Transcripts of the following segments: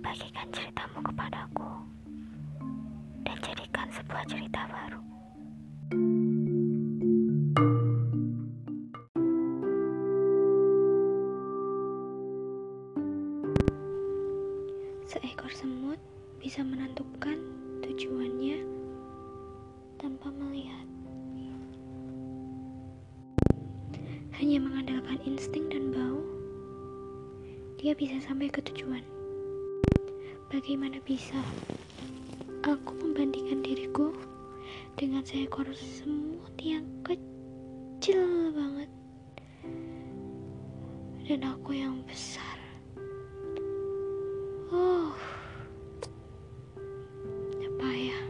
Bagikan ceritamu kepadaku dan jadikan sebuah cerita baru. Seekor semut bisa menentukan tujuannya tanpa melihat. Hanya mengandalkan insting dan bau, dia bisa sampai ke tujuan. Bagaimana bisa aku membandingkan diriku dengan seekor semut yang kecil banget dan aku yang besar. Oh, apa ya?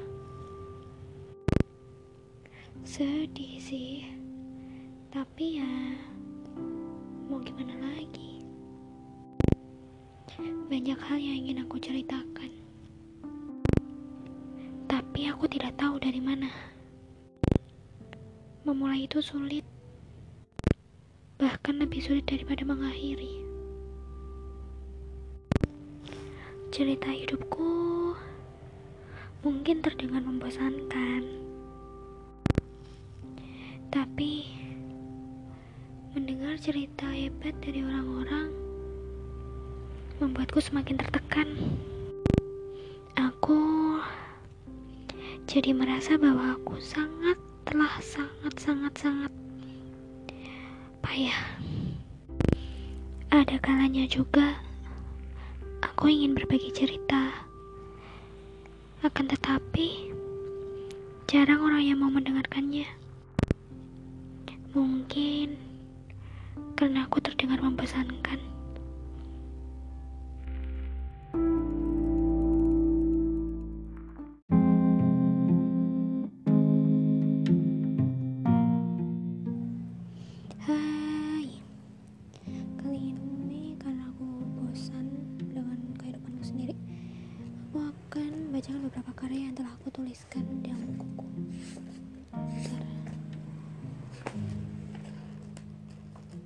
Sedih sih, tapi ya mau gimana lagi? Banyak hal yang ingin aku ceritakan, tapi aku tidak tahu dari mana. Memulai itu sulit, bahkan lebih sulit daripada mengakhiri. Cerita hidupku mungkin terdengar membosankan, cerita hebat dari orang-orang membuatku semakin tertekan. Aku jadi merasa bahwa aku sangat telah sangat sangat sangat payah. Ada kalanya juga aku ingin berbagi cerita. Akan tetapi jarang orang yang mau mendengarkannya. Mungkin karena aku terdengar membosankan.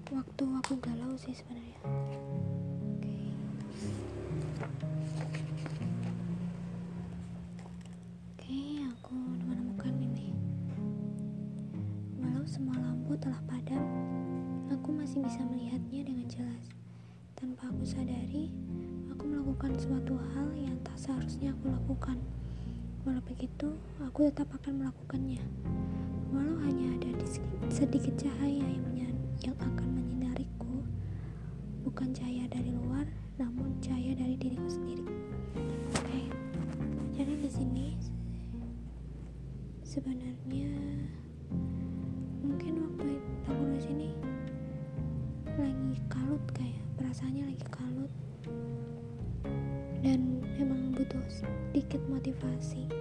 Waktu aku galau sih sebenarnya. Oke. Oke, aku menemukan ini. Walau semua lampu telah padam, aku masih bisa melihatnya dengan jelas. Tanpa aku sadari, aku melakukan suatu hal yang tak seharusnya aku lakukan. Walau begitu, aku tetap akan melakukannya. Walau hanya ada di sedi- sedikit cahaya yang, menyan- yang akan menyinariku, bukan cahaya dari luar, namun cahaya dari diriku sendiri. Oke, jadi di sini sebenarnya mungkin waktu aku di sini lagi kalut kayak perasaannya lagi kalut dan memang butuh sedikit motivasi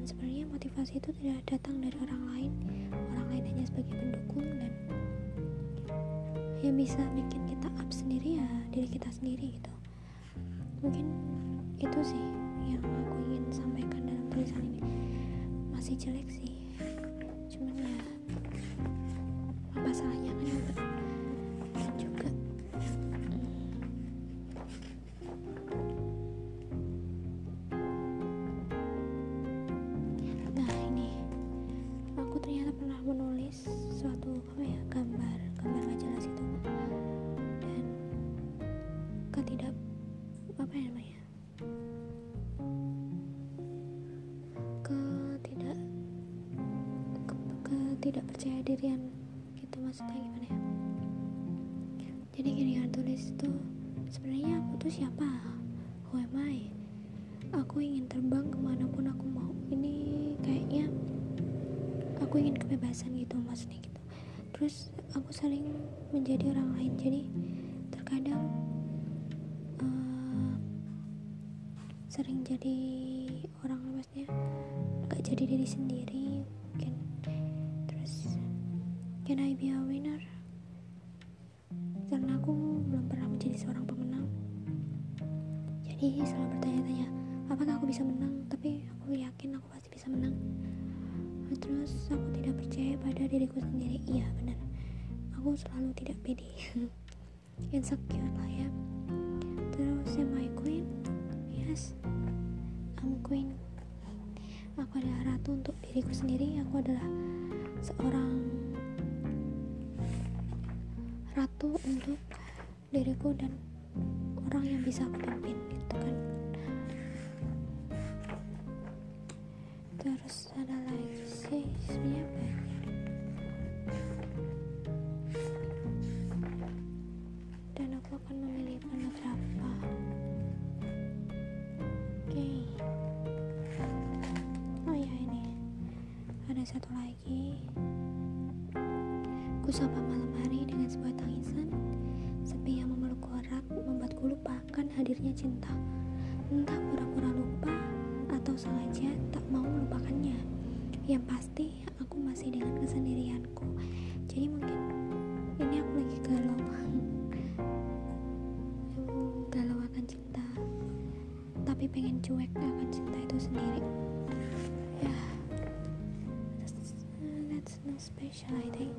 dan sebenarnya motivasi itu tidak datang dari orang lain. Orang lain hanya sebagai pendukung dan yang bisa bikin kita up sendiri ya diri kita sendiri gitu. Mungkin itu sih yang aku ingin sampaikan dalam tulisan ini. Masih jelek sih. Cuman ya apa salahnya ketidak apa ya namanya? Ketidak ke, ketidak percaya dirian gitu maksudnya gimana ya? Jadi gini kan tulis itu sebenarnya aku tuh siapa? Who am I? Aku ingin terbang ke mana pun aku mau. Ini kayaknya aku ingin kebebasan gitu maksudnya gitu. Terus aku sering menjadi orang lain. Jadi terkadang eh, sering jadi orang maksudnya? Gak jadi diri sendiri mungkin. Terus can I be a winner? Karena aku belum pernah menjadi seorang pemenang. Jadi selalu bertanya-tanya apakah aku bisa menang? Tapi aku yakin aku pasti bisa menang. Terus aku tidak percaya pada diriku sendiri. Iya benar. Aku selalu tidak pede. Insecure lah ya terus am I queen. Yes I'm queen. Aku adalah ratu untuk diriku sendiri. Aku adalah seorang ratu untuk diriku dan orang yang bisa aku pimpin itu kan? Terus ada lagi sih sebenarnya banyak ada satu lagi. Ku sapa malam hari dengan sebuah tangisan. Sepi yang memelukku erat membuatku lupakan hadirnya cinta. Entah pura-pura lupa atau sengaja tak mau melupakannya. Yang pasti aku masih dengan kesendirianku. Jadi mungkin ini aku lagi galau. Galau akan cinta. Tapi pengen cuek akan cinta itu sendiri that's not special I think.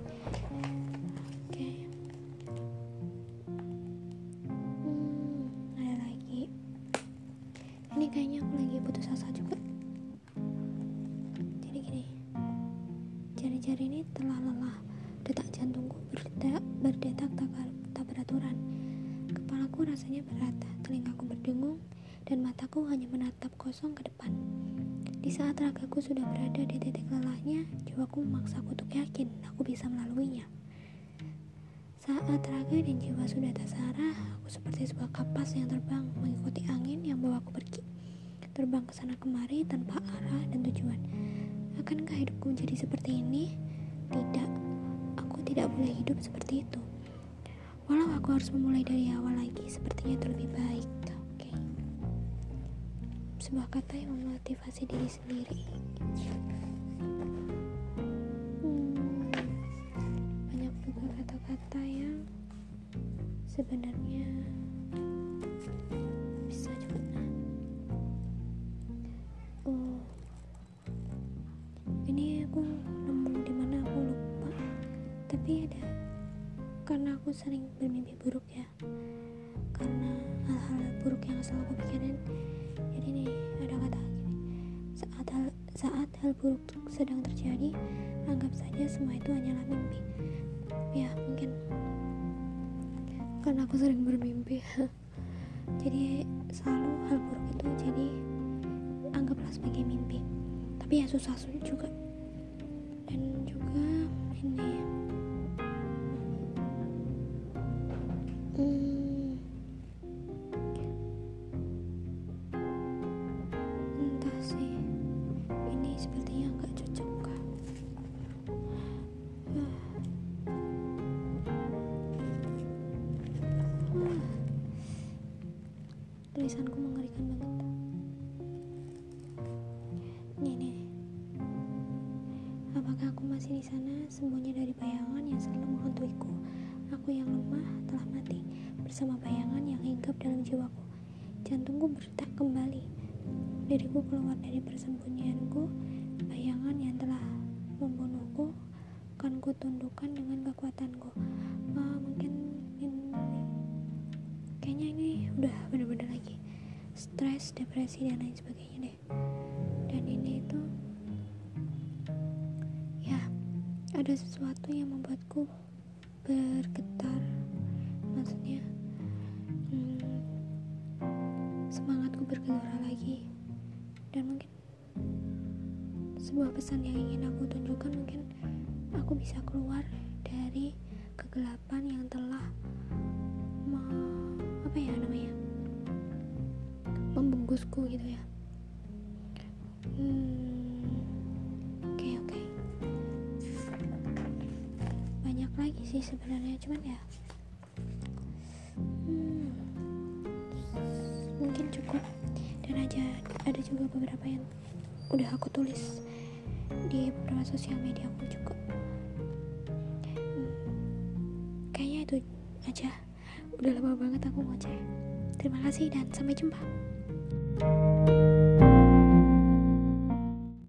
Oke hmm, ada lagi ini kayaknya aku lagi putus asa juga. Jadi gini jari-jari ini telah lelah. Detak jantungku berdetak, berdetak tak, tak beraturan. Kepalaku rasanya berat telingaku berdengung dan mataku hanya menatap kosong ke depan di saat ragaku sudah berada di titik lelahnya jiwaku memaksaku untuk yakin aku bisa melaluinya saat raga dan jiwa sudah terserah, aku seperti sebuah kapas yang terbang mengikuti angin yang bawa aku pergi. Terbang ke sana kemari tanpa arah dan tujuan. Akankah hidupku menjadi seperti ini? Tidak, aku tidak boleh hidup seperti itu. Walau aku harus memulai dari awal lagi, sepertinya itu lebih baik. Sebuah kata yang memotivasi diri sendiri. Hmm, banyak juga kata-kata yang sebenarnya bisa juga oh ini aku nemu di mana aku lupa. Tapi ada karena aku sering bermimpi buruk ya. Karena hal-hal buruk yang selalu aku pikirin jadi nih ada kata gini saat hal saat hal buruk sedang terjadi anggap saja semua itu hanyalah mimpi. Ya mungkin. Karena aku sering bermimpi. Jadi selalu hal buruk itu jadi anggaplah sebagai mimpi. Tapi ya susah juga. Dan juga ini aku masih di sana sembunyi dari bayangan yang selalu menghantuiku aku yang lemah telah mati bersama bayangan yang hinggap dalam jiwaku. Jantungku berdetak kembali. Diriku keluar dari persembunyianku. Bayangan yang telah membunuhku akan kutundukkan dengan kekuatanku. Ah, mungkin ini kayaknya ini udah bener-bener lagi. Stres depresi dan lain sebagainya deh. Dan ini itu ada sesuatu yang membuatku bergetar. Maksudnya hmm, semangatku bergelora lagi. Dan mungkin sebuah pesan yang ingin aku tunjukkan mungkin aku bisa keluar dari kegelapan yang telah apa ya namanya membungkusku gitu ya. Hmm, sih sebenarnya cuman ya hmm, mungkin cukup. Dan aja ada juga beberapa yang udah aku tulis di beberapa sosial media aku juga. Hmm, kayaknya itu aja. Udah lama banget aku ngoceh. Terima kasih dan sampai jumpa